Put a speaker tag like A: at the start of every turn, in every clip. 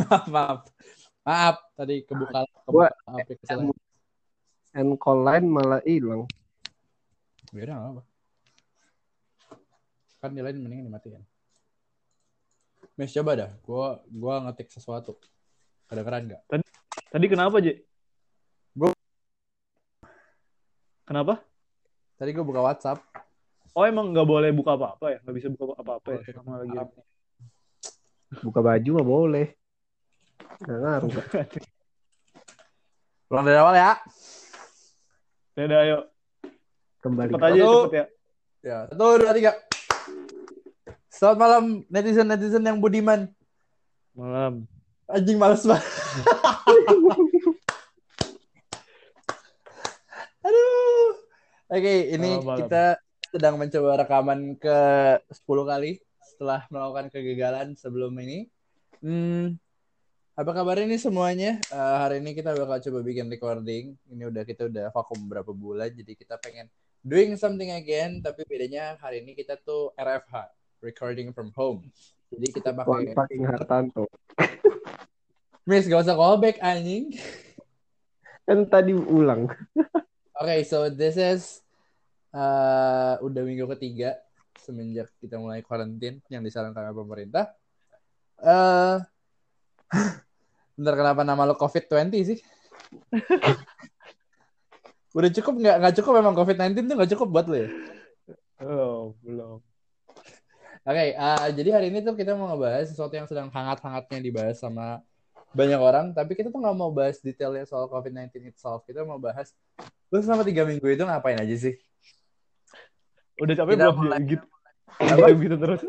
A: maaf, maaf. Tadi kebuka, kebuka aplikasi lain.
B: And call line malah hilang.
A: Beda nggak apa. Kan di lain mendingan dimatiin. Mes coba dah, gua gua ngetik sesuatu. Kedengeran nggak?
C: Tadi kenapa, J?
A: Gua-
C: Kenapa?
A: Tadi gua buka WhatsApp.
C: Oh, emang nggak boleh buka apa-apa ya? Nggak bisa buka apa-apa ya? Sama lagi.
B: Buka baju mah boleh. Nggak ngaruh.
A: Ulang dari awal ya.
C: Dadah, ayo.
B: Kembali.
C: Cepet aja, cepet ya.
A: Ya, satu, dua, tiga. Selamat malam netizen-netizen yang budiman.
C: Malam.
A: Anjing males banget. Aduh. Oke, ini
C: Malam, malam.
A: kita sedang mencoba rekaman ke 10 kali setelah melakukan kegagalan sebelum ini. Hmm, apa kabar ini semuanya? Eh, hari ini kita bakal coba bikin recording. Ini udah kita udah vakum berapa bulan, jadi kita pengen doing something again. Tapi bedanya hari ini kita tuh RFH, recording from home. Jadi kita pakai
B: fucking Hartanto.
A: Miss, gak usah callback anjing.
B: Kan tadi ulang.
A: Oke, so this is uh, udah minggu ketiga semenjak kita mulai karantin yang disarankan oleh pemerintah. Eh, bentar kenapa nama lo COVID-20 sih? Udah cukup nggak? Nggak cukup memang COVID-19 tuh nggak cukup buat lo ya?
C: Oh, belum.
A: Oke, uh, jadi hari ini tuh kita mau ngebahas sesuatu yang sedang hangat-hangatnya dibahas sama banyak orang, tapi kita tuh nggak mau bahas detailnya soal COVID-19 itself. Kita mau bahas, lu selama tiga minggu itu ngapain aja sih?
C: Udah capek belum
A: mulai-
C: gitu?
A: Apa?
C: Gitu, gitu terus.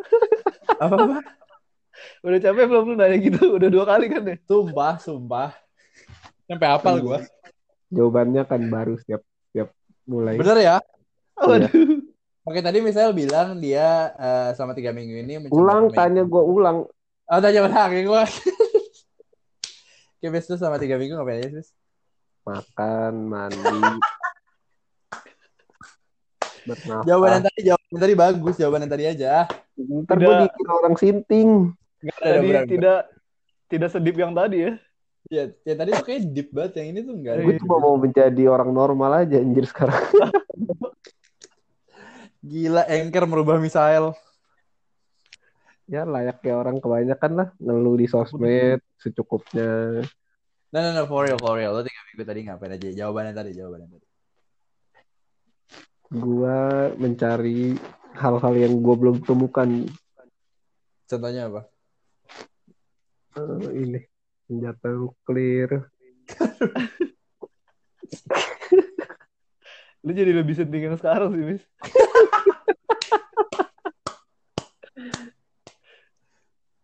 A: Apa-apa?
C: Udah capek belum lu nanya gitu? Udah dua kali kan ya?
A: Sumpah, sumpah. Sampai hafal gua.
B: Jawabannya kan baru setiap setiap mulai.
A: Bener ya?
C: Waduh.
A: Oke, tadi Michelle bilang dia eh, selama tiga minggu ini
B: Ulang tanya gue ulang.
A: Oh, tanya ulang ya gua. Oke, Bis, lu selama tiga minggu ngapain aja, Bis?
B: Makan, mandi. Bernafas.
A: Jawaban yang tadi, jawaban yang tadi bagus. Jawaban yang tadi aja.
B: Ntar gue dikira orang sinting.
A: Nggak ada,
C: Tadi tidak tidak sedip yang tadi ya.
A: Ya, ya tadi tuh kayak deep banget. Yang ini tuh enggak.
B: Gue cuma mau menjadi orang normal aja anjir sekarang.
A: Gila, Anchor merubah Misael.
B: Ya layaknya orang kebanyakan lah ngeluh di sosmed secukupnya.
A: No, no, no, for real, for real. Lo tiga minggu tadi ngapain aja? Jawabannya tadi, jawabannya tadi.
B: Gua mencari hal-hal yang gua belum temukan.
A: Contohnya apa?
B: Eh, ini senjata nuklir.
C: Lu jadi lebih senting yang sekarang sih, Mis.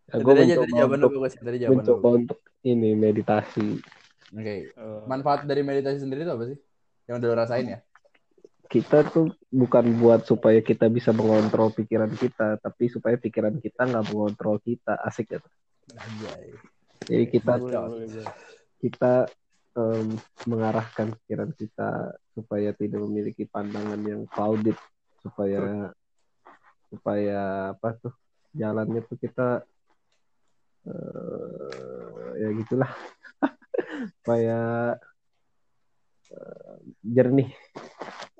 B: Ya,
A: aja,
B: mencoba
A: tadi jawaban
B: untuk,
A: bagus. Tadi jawaban
B: mencoba
A: bagus.
B: untuk ini meditasi.
A: Oke.
C: Oh.
A: Manfaat dari meditasi sendiri itu apa sih? Yang udah lo rasain ya?
B: Kita tuh bukan buat supaya kita bisa mengontrol pikiran kita, tapi supaya pikiran kita nggak mengontrol kita. Asik ya.
A: Anjay.
B: Jadi kita
C: Boleh, boleh, boleh.
B: kita em, mengarahkan pikiran kita supaya tidak memiliki pandangan yang clouded supaya supaya apa tuh jalannya tuh kita eh, ya gitulah supaya eh, jernih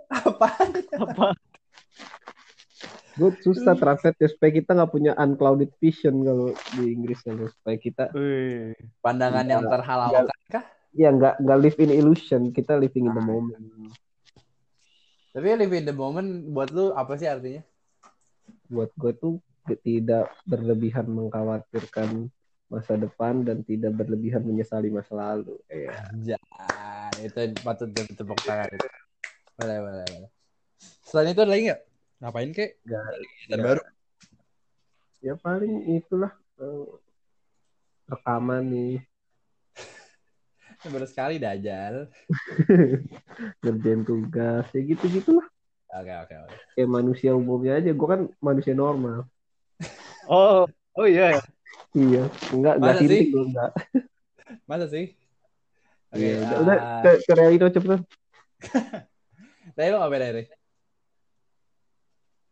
A: Apa?
C: Apa?
B: Gue susah translate ya, supaya kita nggak punya unclouded vision kalau di Inggris kalau supaya kita
C: Wih.
A: Pandangan yang
B: Enggak.
A: terhalalkan kah?
B: ya nggak nggak live in illusion kita living in the moment
A: Tapi live in the moment buat lu apa sih artinya?
B: buat gue tuh tidak berlebihan mengkhawatirkan masa depan dan tidak berlebihan menyesali masa lalu. Iya.
A: Anjay, itu patut ditepuk tangan itu. Boleh, boleh, boleh. Selain itu ada lagi nggak? Ngapain kek?
B: Nggak.
A: Dan baru.
B: Ya paling itulah eh, rekaman nih
A: Baru sekali dajal.
B: ngerjain tugas ya gitu gitulah
A: Oke, oke, oke.
B: kayak manusia umumnya aja gue kan manusia normal
C: Oh, oh iya ya.
B: iya enggak enggak
A: Masa sih?
B: gue enggak
A: Masa sih? Oke,
B: Iya, udah,
A: ah,
B: udah ke, ke Realino cepetan
A: Tadi lo ngapain hari?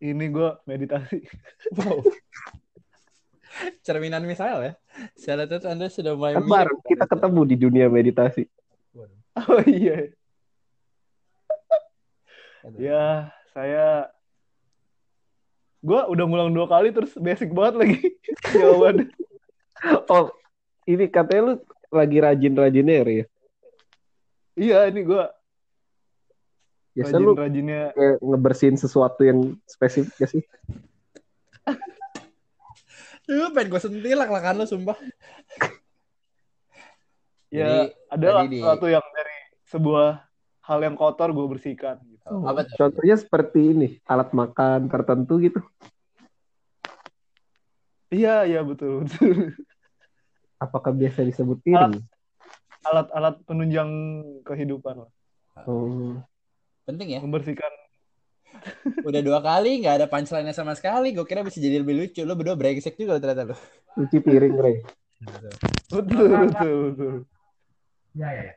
C: Ini gue meditasi.
A: Wow. cerminan Misael ya. Saya lihat Anda sudah mulai mirip.
B: bareng kita ketemu di dunia meditasi.
A: Waduh.
C: Oh iya.
A: Aduh.
C: Ya, saya gua udah ngulang dua kali terus basic banget lagi jawabannya.
B: Oh, ini katanya lu lagi rajin-rajinnya ya?
C: Iya, ini gua
B: Biasa lu
C: rajin-rajinnya
B: kayak ngebersihin sesuatu yang spesifik gak sih?
A: Lu pengen gue sentilak lah kan lu sumpah.
C: ya
A: Jadi,
C: ada lah
A: tadi di-
C: sesuatu yang dari sebuah hal yang kotor gue bersihkan gitu.
A: Apa tuh?
B: Contohnya seperti ini, alat makan tertentu gitu.
C: Iya, iya betul, betul.
B: Apakah biasa disebut piring?
C: Alat-alat penunjang kehidupan lah.
B: Oh.
A: Penting ya.
C: Membersihkan.
A: Udah dua kali nggak ada punchline sama sekali. Gue kira bisa jadi lebih lucu. Lu berdua brengsek juga lu ternyata lu.
B: Cuci piring, Ray.
C: Betul, betul, betul.
A: Ya, ya.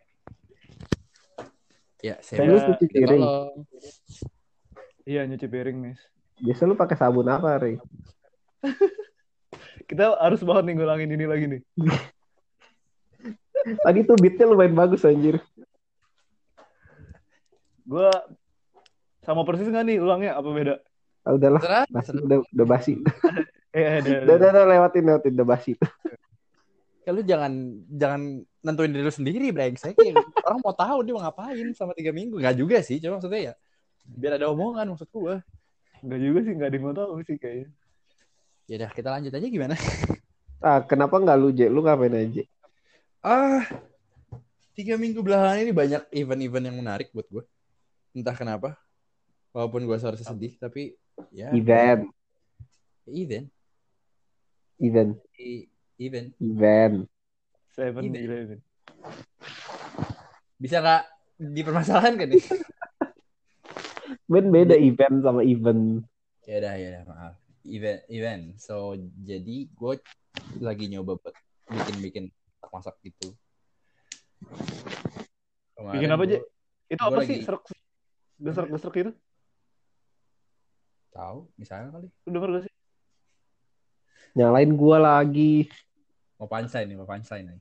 A: Ya,
B: Saya lu cuci piring.
C: Iya, nyuci piring, Miss.
B: Biasa lu pakai sabun apa, Ray?
C: Kita harus banget nih ngulangin ini lagi nih.
B: Tadi tuh beatnya lumayan bagus anjir.
C: Gue sama persis nggak nih ulangnya? Apa beda?
B: Ah, udahlah,
A: Terserah.
B: basi, udah, udah basi.
C: Eh,
B: Udah, udah, udah, lewatin, lewatin, udah basi.
A: Ya, lu jangan jangan nentuin diri lu sendiri brengsek. Ya, Orang mau tahu dia mau ngapain sama tiga minggu. Nggak juga sih. Cuma maksudnya ya biar ada omongan maksud gue.
C: Nggak juga sih, nggak ada yang mau tahu sih kayaknya.
A: Ya udah kita lanjut aja gimana?
B: Ah, kenapa nggak lu, Je? Lu ngapain aja?
A: Ah, tiga minggu belakangan ini banyak event-event yang menarik buat gue. Entah kenapa. Walaupun gue seharusnya sedih, tapi ya
B: Event,
A: event,
B: event,
A: event.
B: event.
C: Seven. Eleven.
A: Bisa nggak dipermasalahkan kan nih?
B: Ben beda event sama event.
A: ya udah ya udah maaf. Event, event. So jadi gue lagi nyoba buat bikin-bikin masak gitu. Kemarin
C: Bikin apa, Je? Itu apa
A: lagi-
C: sih? Serek, gesrek-gesrek itu?
A: Tahu, misalnya kali.
C: Denger gak sih?
B: Nyalain gua lagi.
A: Mau punchline nih, mau punchline nih.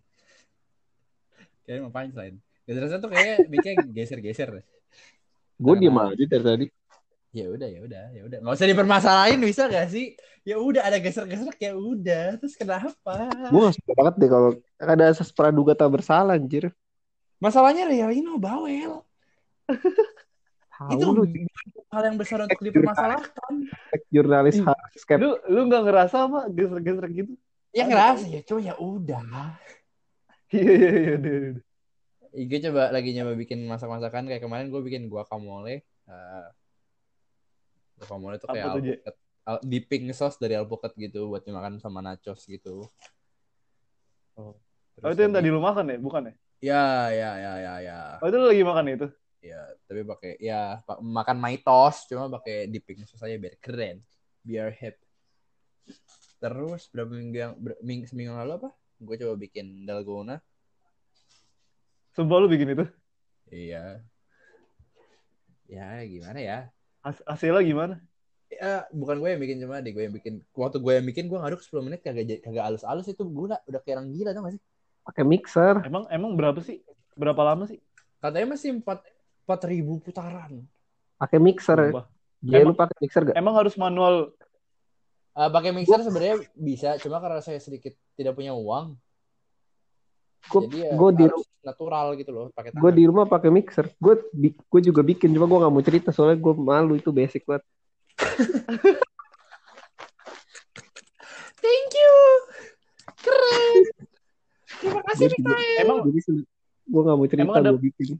A: Kayaknya mau punchline. Geser tuh kayak bikin geser-geser.
B: Gue diem aja dari tadi.
A: Ya udah, ya udah, ya udah. Nggak usah dipermasalahin bisa gak sih? Ya udah ada geser-geser ya udah. Terus kenapa?
B: Gue gak suka banget deh kalau ada asas praduga tak bersalah anjir.
A: Masalahnya Realino bawel.
B: Tahu
A: Itu
B: lu
A: hal yang besar untuk dipermasalahkan.
B: jurnalis harus.
C: Lu lu nggak ngerasa apa gesrek-gesrek gitu?
A: Ya ngerasa ya, cuy ya udah.
C: Iya iya iya. iya, iya.
A: Gue coba lagi nyoba bikin masak-masakan kayak kemarin gue bikin guacamole. Uh, guacamole tuh kayak alpukat, al- dipping sauce dari alpukat gitu buat dimakan sama nachos gitu.
C: Oh.
A: Terus
C: Oh itu yang tadi lu makan ya, bukan ya?
A: Ya, ya, ya, ya, ya.
C: Oh itu lu lagi makan itu?
A: Ya, tapi pakai ya makan maitos cuma pakai dipping sauce aja biar keren, biar hip. Terus berapa minggu yang ber, ming, seminggu lalu apa? Gue coba bikin dalgona.
C: Sumpah lu bikin itu?
A: Iya. Ya, gimana ya?
C: Has- hasilnya gimana?
A: Ya, bukan gue yang bikin cuma deh gue yang bikin. Waktu gue yang bikin gue ngaduk 10 menit kagak jadi- kagak halus-halus itu gue udah, udah kayak orang gila tau gak sih?
B: Pakai mixer.
C: Emang emang berapa sih? Berapa lama sih?
A: Katanya masih 4 4000 putaran.
B: Pakai mixer.
C: Sumpah.
B: Jadi lu
C: Emang-
B: pakai mixer gak?
C: Emang harus manual
A: Eh, pakai mixer sebenarnya bisa, cuma karena saya sedikit tidak punya uang,
B: Gue
A: jadi ya
B: gue di
A: harus natural gitu loh, pakai tangan.
B: gue di rumah pakai mixer. Gue gue juga bikin cuma gue nggak mau cerita soalnya gue malu itu basic banget.
A: Thank you. Keren. Terima kasih Mikael.
C: Emang
B: gue nggak mau cerita
C: Emang ada-
B: gue bikin.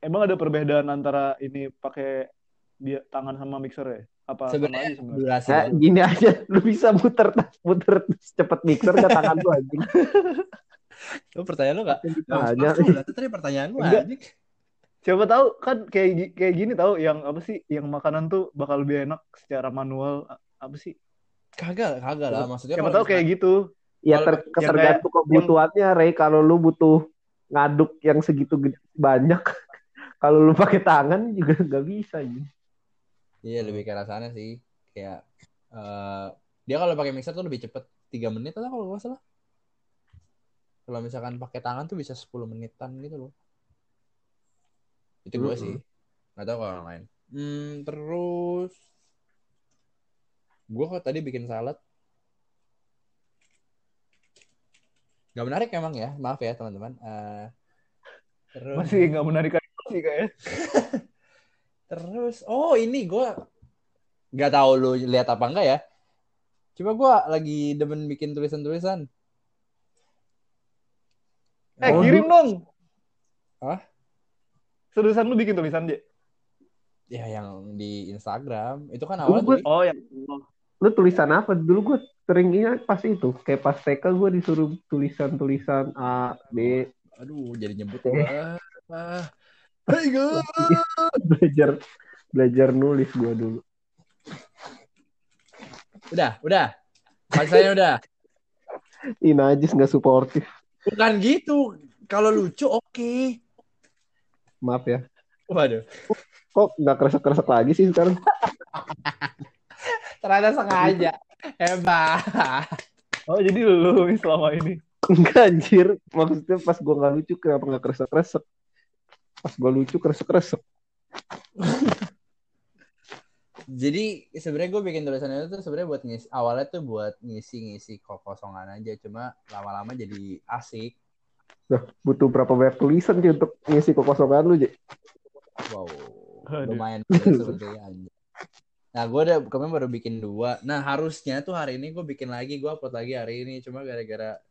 C: Emang ada perbedaan antara ini pakai dia tangan sama mixer ya? Apa sama
A: Sebenarnya
C: aja
B: Nah, gini aja, lu bisa muter muter cepet mixer ke tangan lu anjing.
A: Lu pertanyaan lu gak?
B: Tanya.
A: Itu tadi pertanyaan lu
C: Enggak.
A: anjing.
C: Siapa tahu kan kayak kayak gini tahu yang apa sih? Yang makanan tuh bakal lebih enak secara manual apa sih?
A: Kagak, kagak lah. Maksudnya
C: Siapa
A: kalau
C: tahu kayak gitu.
B: Ya ter, tergantung kebutuhannya, Ray. Kalau lu butuh ngaduk yang segitu gede- banyak, kalau lu pakai tangan juga nggak bisa. anjing.
A: Iya lebih ke rasanya sih. Kayak eh dia kalau pakai mixer tuh lebih cepet tiga menit atau kalau nggak salah. Kalau misalkan pakai tangan tuh bisa 10 menitan gitu loh. Itu gue sih. Nggak tahu kalau orang lain. Hmm, terus gue kok tadi bikin salad. Gak menarik emang ya, maaf ya teman-teman. Eh, terus
C: Masih nggak menarik sih kayaknya.
A: Terus, oh ini gue nggak tahu lu lihat apa enggak ya. Cuma gue lagi demen bikin tulisan-tulisan.
C: Eh,
B: Oh,
C: kirim dong.
A: Hah?
C: Tulisan lu bikin tulisan, Je?
A: Ya yang di Instagram. Itu kan
B: gue-
A: tulis-
C: Oh, yang
B: Lu tulisan apa? Dulu gue sering ingat pas itu. Kayak pas TK gue disuruh tulisan-tulisan A, B.
A: Aduh, jadi nyebut
B: Eh.
A: gua. Ah. Hey guys.
B: belajar belajar nulis gue dulu.
A: Udah, udah. Bahasanya udah.
B: Ih, najis nggak suportif.
A: Bukan gitu. Kalau lucu oke.
B: Maaf ya.
A: Waduh.
B: Kok nggak kresek-kresek lagi sih sekarang?
A: Ternyata sengaja. Hebat.
C: Oh, jadi lu selama ini.
B: Enggak anjir. Maksudnya pas gue nggak lucu kenapa nggak kresek-kresek? Pas gue lucu kresek-kresek.
A: Jadi sebenarnya gue bikin tulisan itu tuh sebenarnya buat ngisi awalnya tuh buat ngisi-ngisi kekosongan aja cuma lama-lama jadi asik.
B: Nah, butuh berapa banyak tulisan sih untuk ngisi kekosongan lu, Je?
A: Wow,
C: Aduh.
A: lumayan sebenarnya anjir. Nah, gue udah kemarin baru bikin dua. Nah, harusnya tuh hari ini gue bikin lagi, gue upload lagi hari ini. Cuma gara-gara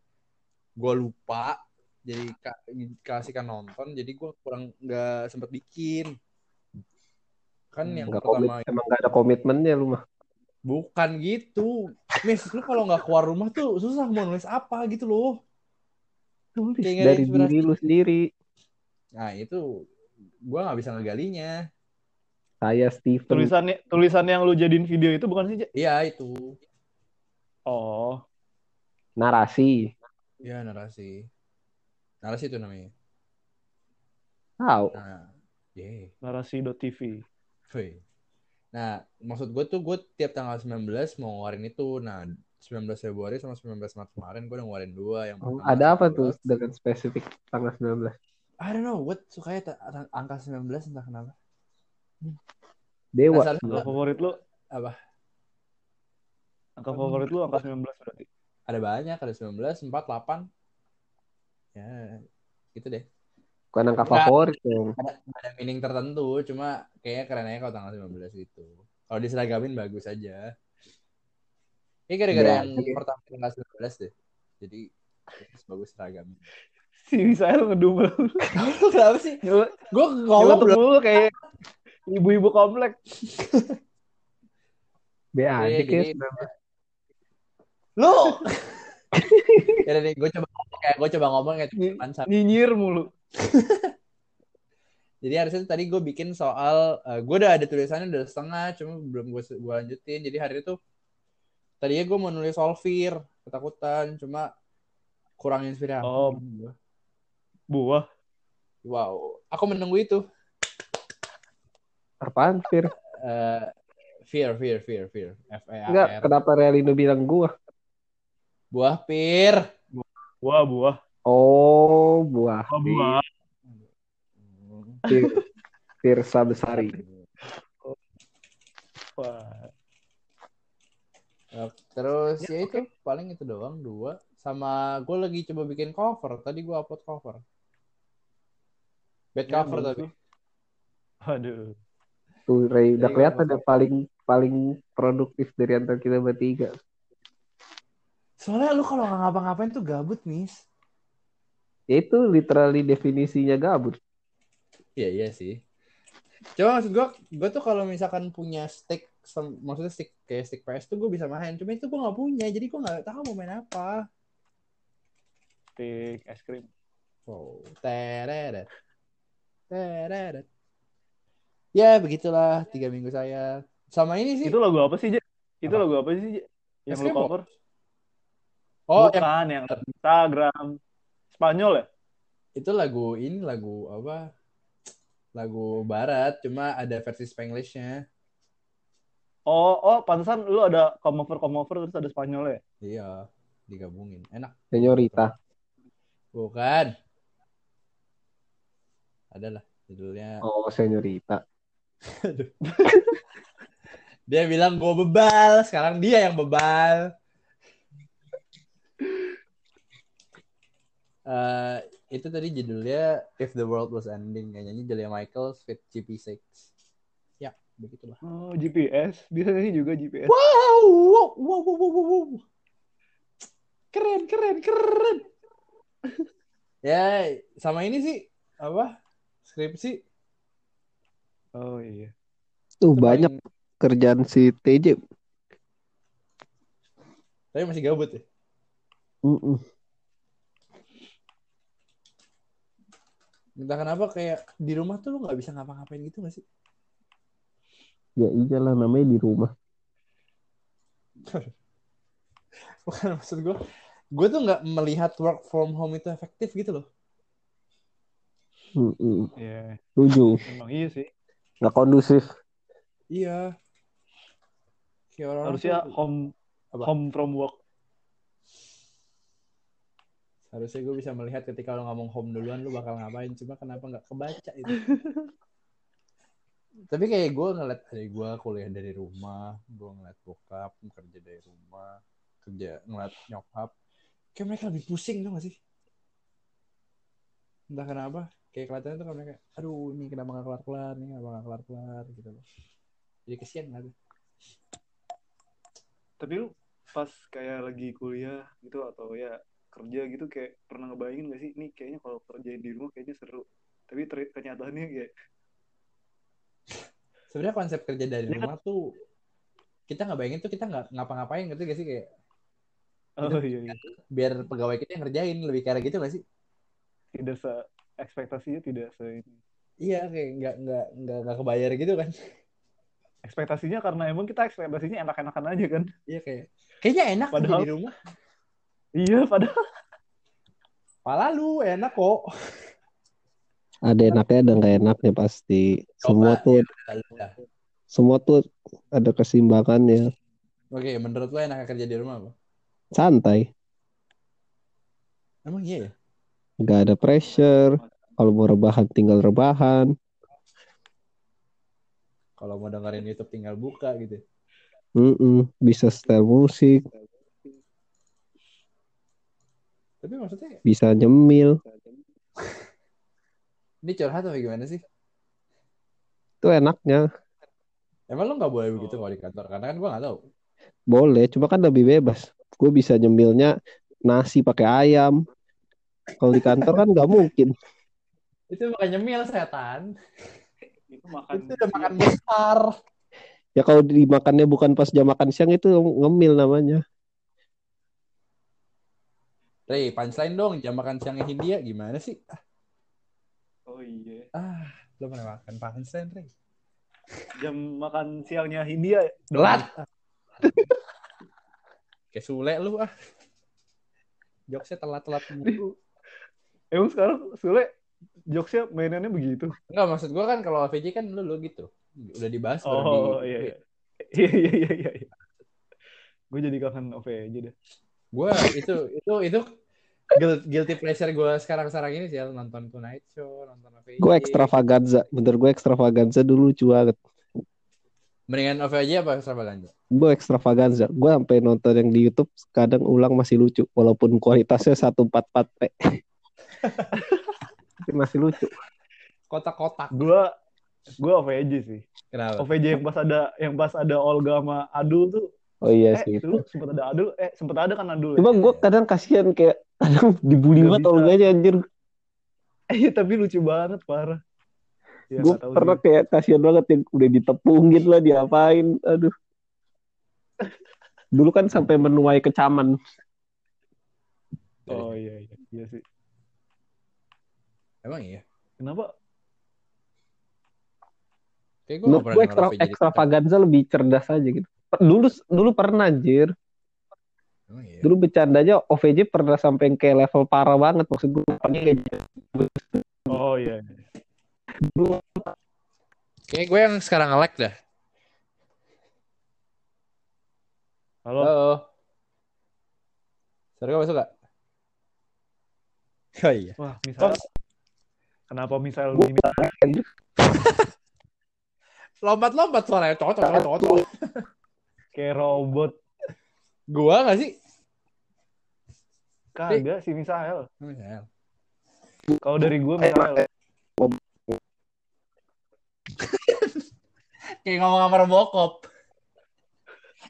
A: gue lupa, jadi ka- kasihkan nonton, jadi gue kurang nggak sempet bikin. Kan yang
B: Nggak komit,
A: pertama
B: emang nggak ada komitmennya lu mah.
A: bukan gitu. Mis, lu kalau nggak keluar rumah tuh susah mau nulis apa gitu loh.
B: Tulis
A: Kayak
B: dari
A: inspirasi.
B: diri lu sendiri.
A: Nah, itu gue nggak bisa ngegalinya.
B: Saya Steven.
C: Tulisannya tulisan yang lu jadiin video itu bukan sih?
A: Iya, itu.
C: Oh,
B: Narasi.
A: Ya, narasi. Narasi itu namanya.
B: Tahu.
A: Nah, yeah.
C: narasi.tv.
A: Nah, maksud gue tuh gue tiap tanggal 19 mau ngeluarin itu. Nah, 19 Februari sama 19 Maret kemarin gue udah ngeluarin dua. Yang
B: Oh,
A: pertama
B: ada apa tuh
A: 19.
B: dengan spesifik tanggal 19?
A: I don't know, gue sukanya angka 19 entah kenapa.
B: Dewa.
C: Angka favorit lu?
A: Apa?
C: Angka favorit lu angka 19 berarti.
A: Ada banyak, ada 19, 4, 8. Ya, gitu deh.
B: Bukan angka favorit dong.
A: Ada, ada meaning tertentu, cuma kayaknya keren aja kalau tanggal 19 gitu. Kalau diseragamin bagus aja. Ini gara-gara
B: Ya,
A: yang
B: oke.
A: pertama tanggal 19 deh. Jadi bagus, bagus seragamin.
C: Si Misael ngedumel.
A: Kenapa sih? Gue ngomong
C: mulu kayak ibu-ibu komplek.
B: B aja
A: Iya,
B: 19.
A: lu. ya nih, gue coba kayak gue coba ngomong kayak
C: Nyinyir mulu.
A: Jadi harusnya tadi gue bikin soal, gue udah ada tulisannya udah setengah, cuma belum gue gue lanjutin. Jadi hari itu tadinya gue mau nulis soal fear, ketakutan, cuma kurang inspirasi.
C: Oh. Buah.
A: Wow, aku menunggu itu.
B: Apaan, Fir?
A: Eh, fear, fear, fear, fear. F E A
B: Enggak,
A: R.
B: kenapa Realino bilang gua?
A: Buah pir.
C: Buah, buah.
B: Oh, buah.
C: Oh, buah.
B: Fir, Firsa Besari.
C: Wah.
A: Terus ya itu paling itu doang dua. Sama gue lagi coba bikin cover. Tadi gue upload cover. Bad
C: Ya,
A: cover tapi.
C: Aduh.
B: Tuh, Ray, udah kelihatan ya paling paling produktif dari antara kita bertiga.
A: Soalnya lu kalau nggak ngapa-ngapain tuh gabut, Miss.
B: Ya itu literally definisinya gabut.
A: Iya, iya sih. Coba maksud gue, gue tuh kalau misalkan punya stick, maksudnya stick kayak stick PS tuh gue bisa main. Cuma itu gue nggak punya, jadi gue nggak tahu mau main apa.
C: Tik es krim.
A: Wow, tereret, tereret. Ya begitulah tiga minggu saya. Sama ini sih.
C: Itu lagu apa sih, Je? Itu
A: Apa?
C: lagu apa sih, Je? Yang lu cover?
A: Oh, yang
C: Bukan, yang Instagram. Spanyol ya?
A: itu lagu ini lagu apa? Lagu Barat, cuma ada versi Spanglishnya.
C: Oh, oh, pantesan lu ada cover cover terus ada Spanyol ya?
A: Iya. digabungin. Enak.
B: Senyorita.
A: Bukan. Adalah judulnya.
B: Oh, senyorita.
A: Dia bilang gue bebal, sekarang dia yang bebal. Eh, itu tadi judulnya If the World Was Ending. Yang nyanyi Julia Michaels with GP6. Ya, begitulah.
C: Oh, GPS. Bisa sih juga GPS.
A: Wow, wow, wow, wow, wow, wow. Keren, keren, keren. ya, sama ini sih apa? Skripsi.
C: Oh iya.
B: Tuh
A: Itu
B: banyak kerjaan si TJ.
A: Tapi masih gabut ya.
B: Mm-mm.
A: Entah kenapa kayak di rumah tuh lu nggak bisa ngapa-ngapain gitu gak sih?
B: Ya iyalah namanya di rumah.
A: Bukan maksud gue. Gue tuh nggak melihat work from home itu efektif gitu loh.
B: Mm-mm.
C: Iya.
B: Setuju.
C: Emang iya sih.
B: Nggak kondusif.
A: Iya. Kayak orang
C: Harusnya home
A: Apa?
C: home from work.
A: Harusnya gue bisa melihat ketika lo ngomong home duluan lu bakal ngapain? Cuma kenapa nggak kebaca itu? Tapi kayak gue ngeliat adik gue kuliah dari rumah gue ngeliat bokap kerja dari rumah kerja ngeliat nyokap kayak mereka lebih pusing tuh gak sih? Entah kenapa kayak kelihatannya tuh mereka aduh ini kenapa gak kelar kelar nih kenapa gak kelar kelar gitu loh. Jadi kesian gak tuh
C: Tapi lu pas kayak lagi kuliah gitu atau ya kerja gitu kayak pernah ngebayangin gak sih ini kayaknya kalau kerjain di rumah kayaknya seru. Tapi ter- kenyataannya kayak
A: sebenarnya konsep kerja dari
C: Ya kan-
A: rumah tuh kita nggak bayangin tuh kita nggak ngapa-ngapain gitu gak sih kayak
C: oh iya, iya.
A: biar pegawai kita yang ngerjain lebih kayak gitu gak sih
C: tidak se ekspektasinya tidak se ini.
A: iya kayak nggak nggak nggak nggak kebayar gitu kan
C: ekspektasinya karena emang kita ekspektasinya enak-enakan aja kan.
A: iya kayak kayaknya enak kerja
C: Padahal-
A: di rumah
C: Iya, padahal
A: pala lu enak kok
B: Ada enaknya ada nggak enaknya pasti. Semua
A: Coba,
B: tuh
A: ya,
B: semua tuh ada keseimbangannya.
A: oke menurut lo enak kerja di rumah apa
B: Santai.
A: emang iya ya
B: Nggak ada pressure. Kalau mau rebahan tinggal rebahan.
A: kalau mau dengerin YouTube tinggal buka gitu
B: Mm-mm. Bisa setel musik.
A: Tapi maksudnya
B: Bisa nyemil.
A: ini curhat apa gimana sih
B: Itu enaknya.
A: emang lo nggak boleh begitu kalau di kantor karena kan gua nggak tahu
B: Boleh. Cuma kan lebih bebas. Gue bisa nyemilnya nasi pakai ayam. Kalau di kantor kan nggak mungkin.
A: itu bukan nyemil setan
C: itu makan
A: itu udah makan besar
B: Ya kalau dimakannya bukan pas jam makan siang itu ngemil namanya.
A: Rey, punchline dong, jam makan siangnya Hindia gimana sih?
C: Oh iya.
A: Ah, lo pernah makan punchline, Rey?
C: Jam makan siangnya Hindia
A: Telat. Kayak Sule lu ah. Jokesnya telat-telat mulu.
C: Emang sekarang Sule jokesnya mainannya begitu.
A: Enggak, maksud gua kan kalau AVJ kan lu, lu gitu. Udah dibahas
C: Oh
A: di-
C: iya iya. Iya iya iya iya. iya. Gue jadi kangen OVJ deh.
A: Gua itu itu itu guil- guilty pleasure gua sekarang-sekarang ini sih ya, nonton Tonight Show, nonton AVJ.
B: Gue extravaganza. Bener gue extravaganza dulu lucu banget.
A: Mendingan AVJ apa extravaganza?
B: Gue extravaganza. Gue sampai nonton yang di YouTube kadang ulang masih lucu. Walaupun kualitasnya 144p. Tapi masih lucu.
A: Kotak-kotak.
C: Gue gue OVJ sih.
A: Kenapa?
C: OVJ yang pas ada yang pas ada Olga sama Adul tuh.
B: Oh iya
C: Eh
B: sih.
C: itu sempat ada Adul. Eh sempat ada kan Adul. ya?
B: Cuma gue kadang kasihan kayak kadang dibully banget
C: bisa.
B: Olganya anjir.
C: Eh tapi lucu banget parah. Ya,
B: gue pernah
C: sih.
B: kayak kasihan banget yang udah ditepungin lah diapain. Aduh. Dulu kan sampai menuai kecaman.
C: Oh iya iya iya sih.
A: Emang iya.
C: Kenapa?
A: Kayak
B: gue ekstra,
A: di
B: extravaganza lebih cerdas aja gitu. Dulu dulu pernah anjir.
A: Emang iya.
B: Dulu bercandanya OVJ pernah sampai yang kayak level parah banget maksud gue.
C: Oh iya. iya.
A: Kayak gue yang sekarang nge-lag dah.
C: Halo.
A: Halo. Sorry masuk gak? Oh iya.
C: Wah, misal kenapa misal ini
A: Lompat-lompat suaranya. Cocok, cocok, cocok.
C: Kayak robot?
A: Gua gak sih?
C: Kagak sih Misael.
A: Misael.
C: Kalau dari gue Misael.
A: Kayak ngomong sama Robocop.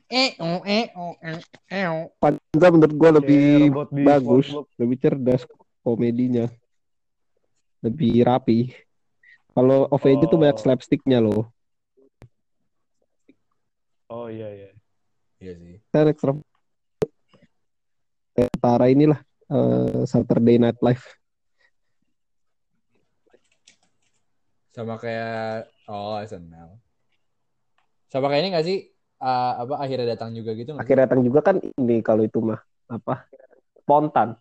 A: Eh, oh, eh, oh, eh, eh, oh.
B: Panza menurut gue lebih
C: Kayak
B: bagus, lebih cerdas komedinya, lebih rapi. Kalau OVJ tuh
C: Oh.
B: banyak slapsticknya loh.
C: Oh iya iya.
A: Iya sih.
B: Kan ekstra kayak Tara inilah eh, Saturday Night Live.
A: Sama kayak oh SNL. Sama kayak ini gak sih? Ah, apa akhirnya datang juga gitu?
B: Akhirnya datang juga kan ini kalau itu mah apa spontan.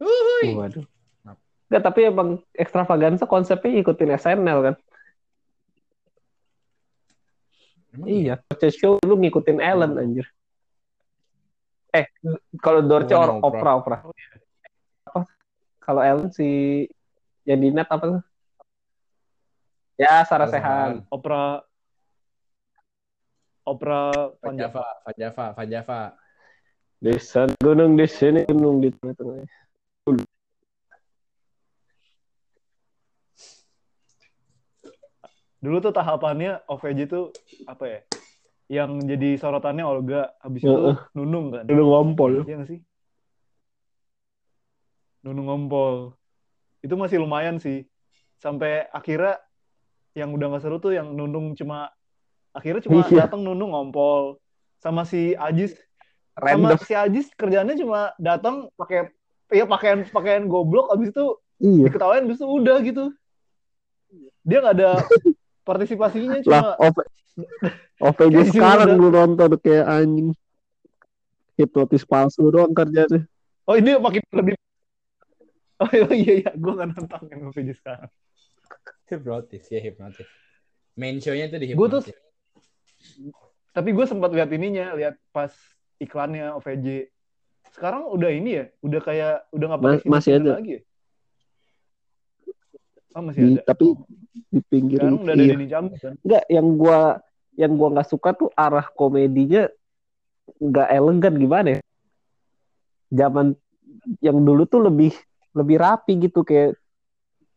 A: Uhuy.
B: Waduh. Enggak, tapi emang ekstravaganza konsepnya ikutin SNL kan.
A: Emang
B: Iya, Dorce Show lu ngikutin Ellen anjir. Eh, kalau Dorce or
A: Oprah.
B: Oprah, Oprah. Apa? Kalau Ellen si yang di net apa tuh? Ya, Sarah Sehan.
C: Opera Opera Panjang.
A: Fajava, Fajava, Fajava.
B: Desa gunung di sini, gunung di tengah-tengah.
C: Dulu tuh tahapannya OVJ tuh apa ya? Yang jadi sorotannya Olga, habis itu
B: Heeh.
C: Nunung kan?
B: Gunung ngompol.
C: Iya nggak sih? Nunung ngompol. Itu masih lumayan sih. Sampai akhirnya yang udah nggak seru tuh yang Nunung cuma akhirnya cuma
B: Iya.
C: datang Nunung ngompol sama si Ajis
B: Random.
C: sama si Ajis kerjaannya cuma datang pakai ya pakaian pakaian goblok abis itu
B: Iya.
C: diketawain abis itu udah gitu dia nggak ada partisipasinya
B: Lah,
C: cuma
B: OV OVJ
C: Kayak
B: sekarang lu nonton kayak anjing. Hipnotis palsu doang kerjanya.
C: oh ini makin lebih oh iya iya, iya. gue nggak nonton yang OVJ sekarang
A: Hipnotis, ya hipnotis. Main show-nya tuh di
C: Gua tuh-
A: hipnotis.
C: tapi gue sempat lihat ininya lihat pas iklannya OVJ sekarang udah ini ya udah kayak udah nggak pakai
B: Ma- masih ada.
C: lagi ya oh masih
B: Di-
C: ada
B: tapi
C: Oh,
B: Di pinggir
C: sekarang udah ada
B: iya.
C: Denny Campur kan
B: Enggak, yang gua yang gua nggak suka tuh arah komedinya nggak elegan gimana ya? Zaman yang dulu tuh lebih lebih rapi gitu kayak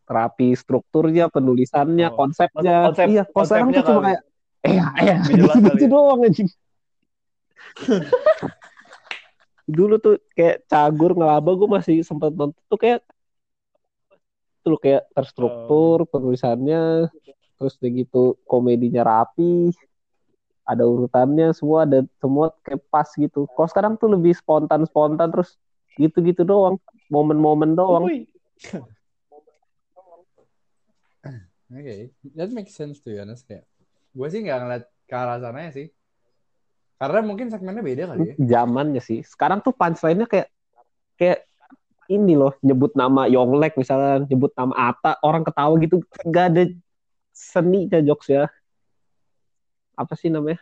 B: rapi strukturnya, penulisannya,
C: Oh,
B: konsepnya.
C: konsep-
B: iya, sekarang tuh
C: konsepnya
B: cuma kayak eh eh gitu, doang anjing. dulu tuh kayak cagur ngelaba gue masih sempat nonton tuh kayak tuh kayak terstruktur penulisannya terus udah gitu komedinya rapi ada urutannya semua ada semua kayak pas gitu kalau sekarang tuh lebih spontan spontan terus gitu-gitu doang momen-momen doang.
A: Oke, that makes sense tuh ya, kayak gue sih nggak ngeliat ke arah sana sih. Karena mungkin segmennya beda kali ya.
B: zamannya sih sekarang tuh punchline-nya kayak kayak ini loh nyebut nama Yonglek misalnya nyebut nama Ata orang ketawa gitu nggak ada seninya jokes ya apa sih namanya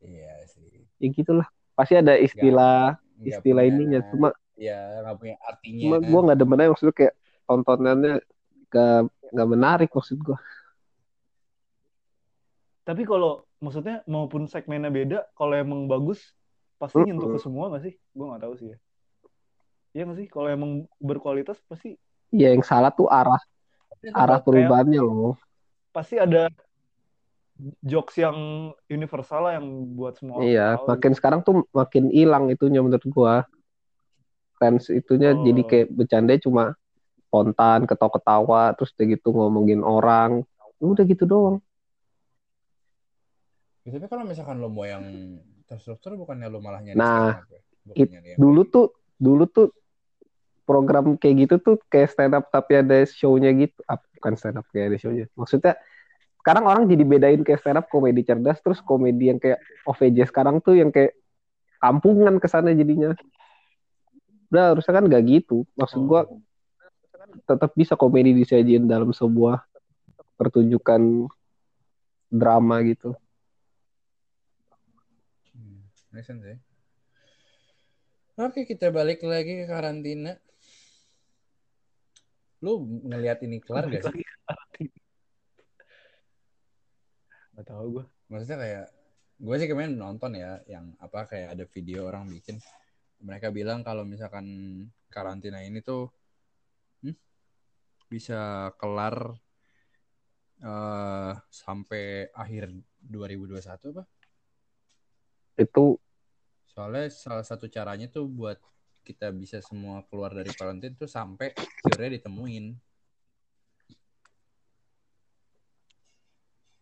A: Iya sih.
B: ya gitulah pasti ada istilah
A: Nggak
B: istilah
A: punya-
B: ininya cuma
A: Iya, nggak punya artinya.
B: cuma gue nggak demen aja maksudnya kayak tontonannya gak nggak menarik maksud gue
C: Tapi kalau maksudnya maupun segmennya beda, kalau emang bagus pasti nyentuh ke semua nggak sih? Gue nggak tahu sih ya. Iya nggak sih? Kalau emang berkualitas pasti
B: ya yang salah tuh arah arah
C: kayak-
B: perubahannya loh
C: pasti ada jokes yang universal lah yang buat semua orang
B: iya
C: tahu
B: makin sekarang tuh makin hilang itunya menurut gue fans itunya
C: Oh.
B: jadi kayak bercanda cuma spontan ketawa-ketawa terus udah gitu ngomongin orang udah gitu doang
A: Ya, tapi kalau misalkan lo mau yang terstruktur bukannya lo malah nyari
B: Nah,
A: ya?
B: It- dulu tuh dulu tuh program kayak gitu tuh kayak stand up tapi ada show-nya gitu. Ah, bukan stand up kayak ada show-nya. Maksudnya sekarang orang jadi bedain kayak stand up komedi cerdas terus komedi yang kayak OVJ sekarang tuh yang kayak kampungan ke sana jadinya. Udah harusnya kan gak gitu. Maksud gua tetap bisa komedi disajiin dalam sebuah pertunjukan drama gitu.
A: Hmm. Oke, kita balik lagi ke karantina. Lu ngelihat ini kelar gak sih?
C: Gak tau gue.
A: Maksudnya kayak gue sih kemarin nonton ya yang apa kayak ada video orang bikin mereka bilang kalau misalkan karantina ini tuh hmm, bisa kelar eh sampai akhir 2021 apa?
B: Itu
A: Soalnya salah satu caranya tuh buat kita bisa semua keluar dari karantina tuh sampai cure ditemuin.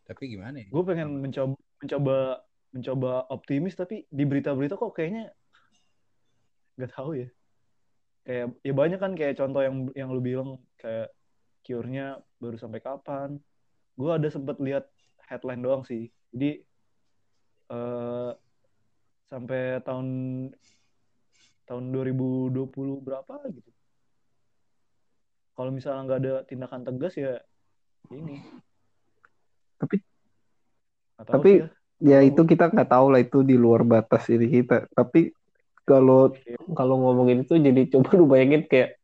A: Tapi gimana ya?
C: Gue pengen mencoba mencoba mencoba optimis tapi di berita-berita kok kayaknya nggak tahu ya. Kayak ya banyak kan kayak contoh yang yang lu bilang kayak cure-nya baru sampai kapan. Gue ada sempet lihat headline doang sih. Jadi eh sampai tahun tahun 2020 berapa gitu. Kalau misalnya nggak ada tindakan tegas ya ini.
B: Tapi-
C: tahu
B: tapi
C: sih ya.
B: ya itu kita nggak tahu lah itu di luar batas ini kita. Tapi kalau kalau ngomongin itu jadi coba lu bayangin kayak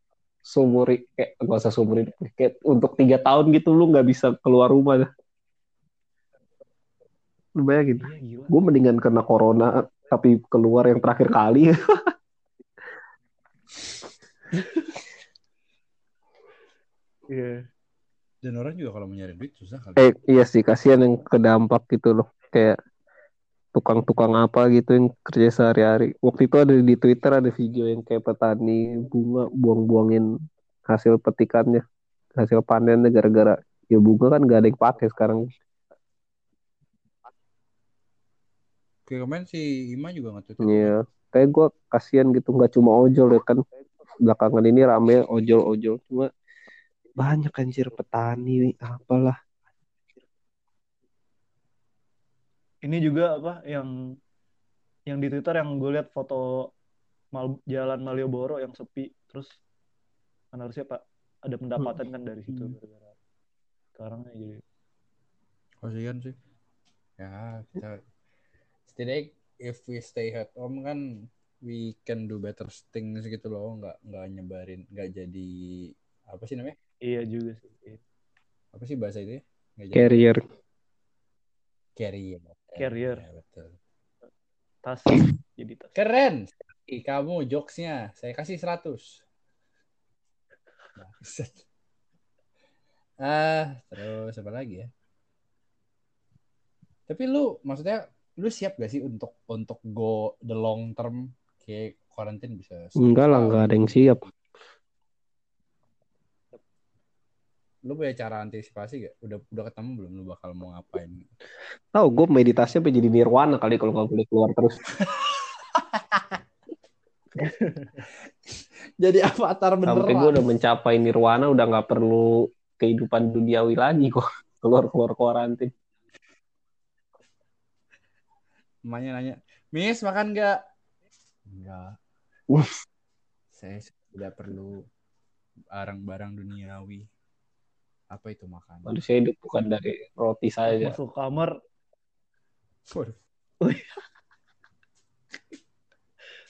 B: seumur kayak nggak usah seumur hidup kayak untuk tiga tahun gitu lu nggak bisa keluar rumah dah. Lu bayangin,
C: Iya
B: gue mendingan kena corona tapi keluar yang terakhir kali.
C: Iya.
A: Dan orang juga kalau mau nyari duit susah kali.
B: eh iya sih kasihan yang kedampak gitu loh kayak tukang-tukang apa gitu yang kerja sehari-hari. Waktu itu ada di Twitter ada video yang kayak petani bunga buang-buangin hasil petikannya, hasil panennya gara-gara ya bunga kan gak ada yang pakai sekarang.
A: Kayak kemarin si Ima juga nge-tweet.
B: Iya, kayak gue kasihan gitu nggak cuma ojol ya kan belakangan ini rame ojol-ojol cuma banyak anjir petani apalah
C: Ini juga apa yang yang di Twitter yang gue lihat foto mal, jalan Malioboro yang sepi terus kan harusnya Pak ada pendapatan kan dari situ
A: Hmm.
C: gara-gara sekarang ya jadi
A: Kasihan sih. Ya, kita setidaknya if we stay at home kan we can do better things gitu loh, nggak nggak nyebarin, nggak jadi apa sih namanya?
C: iya juga sih Iya.
A: Apa sih bahasa itu ya? Nggak jadi
B: carrier
A: carrier.
C: Carrier.
A: Ya, betul.
C: tas jadi tas
A: Keren. Ih, kamu jokesnya saya kasih 100. Bangsat. Ah, terus apa lagi ya? Tapi lu maksudnya lu siap gak sih untuk untuk go the long term kayak karantin bisa
B: enggak lah nggak ada yang siap
A: Lu punya cara antisipasi gak? Udah udah ketemu belum lu bakal mau ngapain?
B: tahu gue meditasi sampai jadi nirwana kali kalau nggak boleh keluar terus
A: Jadi avatar
B: sampai gue udah mencapai nirwana udah nggak perlu kehidupan duniawi lagi kok keluar keluar karantin
A: Emaknya nanya, Miss makan nggak? Enggak. Saya tidak perlu barang-barang duniawi. Apa itu makan?
B: manusia hidup bukan dari roti saja
C: masuk kamar
A: Waduh.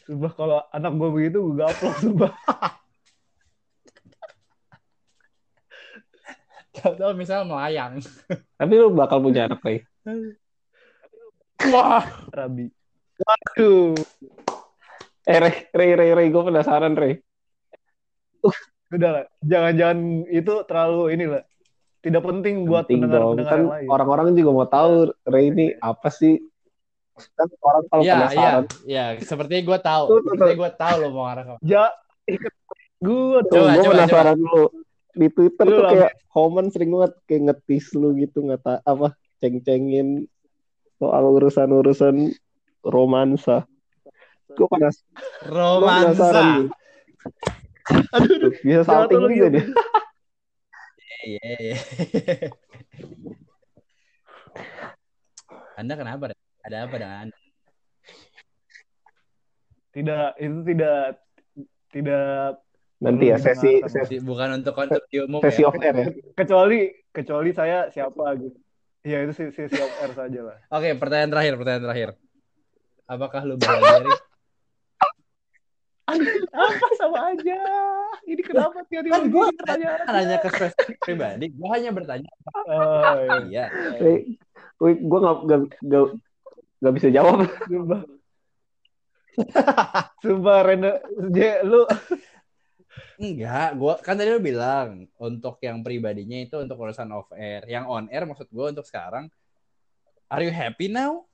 C: Sumpah kalau anak gue begitu gue gaplok sumpah
A: Tahu misalnya melayang.
B: tapi lu bakal punya anak kayak
A: Wah.
C: Rabi waduh
B: eh Rey Rey Rey Rey gue penasaran Rey
C: udah lah. Jangan-jangan itu terlalu inilah tidak penting buat pendengar-pendengar
B: kan
C: yang lain.
B: orang-orang juga mau tahu Rey ini apa sih? Kan orang kalau
A: Iya, iya,
B: penasaran.
A: Iya. Sepertinya gue tahu.
B: Tuh, tuh.
A: Sepertinya gue tahu lo mau ke mana.
C: ja gue
B: Tuh,
A: Coba,
B: gue
A: coba,
B: penasaran lu di Twitter
C: Lu
B: tuh
C: lah,
B: kayak komen sering banget kayak ngetis lu gitu ngata apa ceng-cengin soal urusan-urusan romansa. Gue penasaran
A: Romansa.
B: nih.
C: aduh
B: Bisa salting
C: ya.
B: dia.
A: Iya, iya. Anda kenapa? Ada apa dengan Anda?
C: tidak itu tidak tidak
B: Nanti ya sesi sesi,
A: Bukan untuk konsumsi umum
B: sesi
A: ya.
B: off air ya.
C: kecuali kecuali saya siapa gitu ya itu sih sesi off air saja lah
A: Oke, pertanyaan terakhir, pertanyaan terakhir. Apakah lu bahagia? Ri?
C: Apa sama aja? Ini kenapa tiba-tiba
A: Kan gue nanya ke spesifik pribadi, gue hanya bertanya.
C: Oh, iya.
A: Iya.
B: Wih, wih, gue nggak nggak nggak nggak bisa jawab.
C: Sumpah. Sumpah Rene, J, lu
A: Enggak, gua kan tadi lu bilang untuk yang pribadinya itu untuk urusan off air. Yang on air maksud gua untuk sekarang. Are you happy now?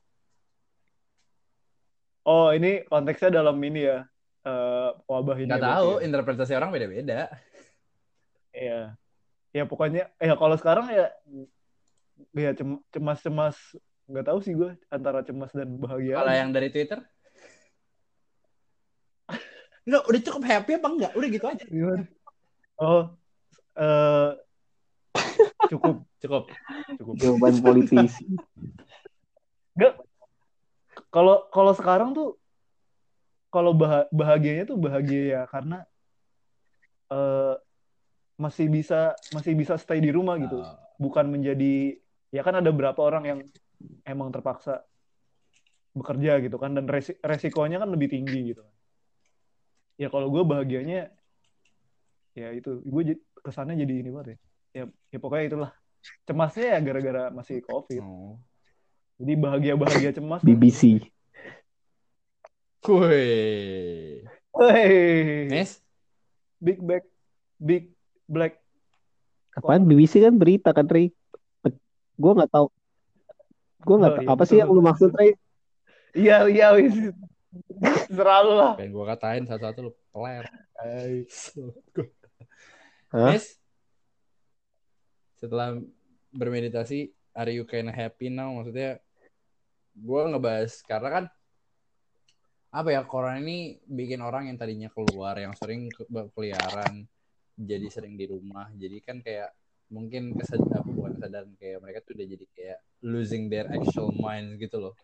C: Oh, ini konteksnya dalam ini ya. Eh, wabah ini.
A: Enggak
C: ya,
A: tahu,
C: ya.
A: interpretasi orang beda-beda.
C: Iya. Ya pokoknya ya kalau sekarang ya ya cem- cemas-cemas nggak tahu sih gue antara cemas dan bahagia.
A: Kalau yang dari Twitter? Enggak, udah cukup happy apa enggak? Udah gitu aja.
C: Gimana? Oh, eh cukup,
A: Cukup.
C: cukup.
B: Jawaban politisi.
C: Kalau kalau sekarang tuh kalau bah- bahagianya tuh bahagia ya karena eh masih bisa masih bisa stay di rumah gitu.
A: Oh,
C: Bukan menjadi ya kan ada berapa orang yang emang terpaksa bekerja gitu kan dan resi- resikonya kan lebih tinggi gitu. Ya kalau gue bahagianya ya itu gue kesannya jadi ini banget ya. Ya, ya pokoknya itulah. Cemasnya ya gara-gara masih covid.
A: oh.
C: Jadi bahagia-bahagia cemas.
B: BBC.
A: Kuy.
C: Hey,
A: Miss?
C: big black, big black.
B: Apaan BBC kan berita kan Ray? Gue nggak tahu. Gue nggak
C: Oh,
B: tahu
C: iya,
B: apa sih yang
C: betul.
B: lu maksud Ray?
C: Iya, iya, wis. Selalu lah.
A: Pengen gua katain satu-satu lu peler.
B: Hah?
A: Miss? Setelah bermeditasi, are you kinda happy now? Maksudnya, gue ngebahas karena kan apa ya corona ini bikin orang yang tadinya keluar yang sering ke- berkeliaran jadi sering di rumah. Jadi kan kayak mungkin kesadaran apa bukan kesadaran kayak mereka tuh udah jadi kayak losing their actual minds gitu loh.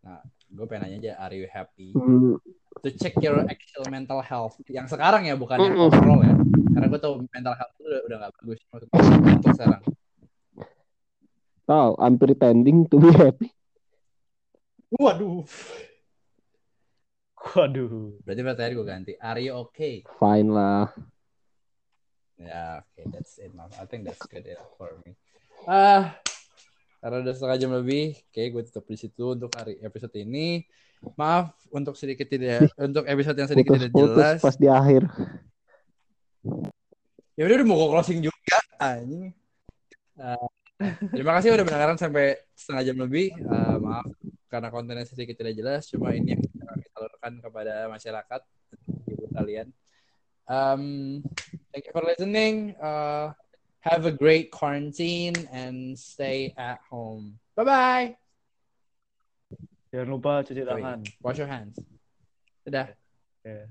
A: Nah gue pengen nanya aja are you happy?
B: Hmm,
A: to check your actual mental health. Yang sekarang ya bukan yang
B: Mm-mm.
A: overall ya. Karena gue tau mental health itu udah udah gak bagus. Maksudnya untuk sekarang.
B: Tahu, I'm pretending to be happy.
A: waduh
C: Waduh.
A: berarti pertanyaan gue ganti. Are you okay?
B: Fine lah.
A: ya oke that's enough I think that's good enough for me. Ah karena udah setengah jam lebih oke gue tutup di situ untuk hari episode ini. Maaf untuk sedikit tidak untuk episode yang sedikit tidak
B: Putus-putus
A: jelas.
B: pas di akhir.
A: ya udah udah mau gue closing juga anjing. Eh, terima kasih udah mendengarkan sampai setengah jam lebih. Eh, maaf karena kontennya sedikit tidak jelas cuma ini yang bisa kepada masyarakat ibu kalian um, thank you for listening. Uh, have a great quarantine and stay at home. Bye bye
C: Jangan lupa cuci tangan.
A: wash your hands. Dadah.
C: Ya.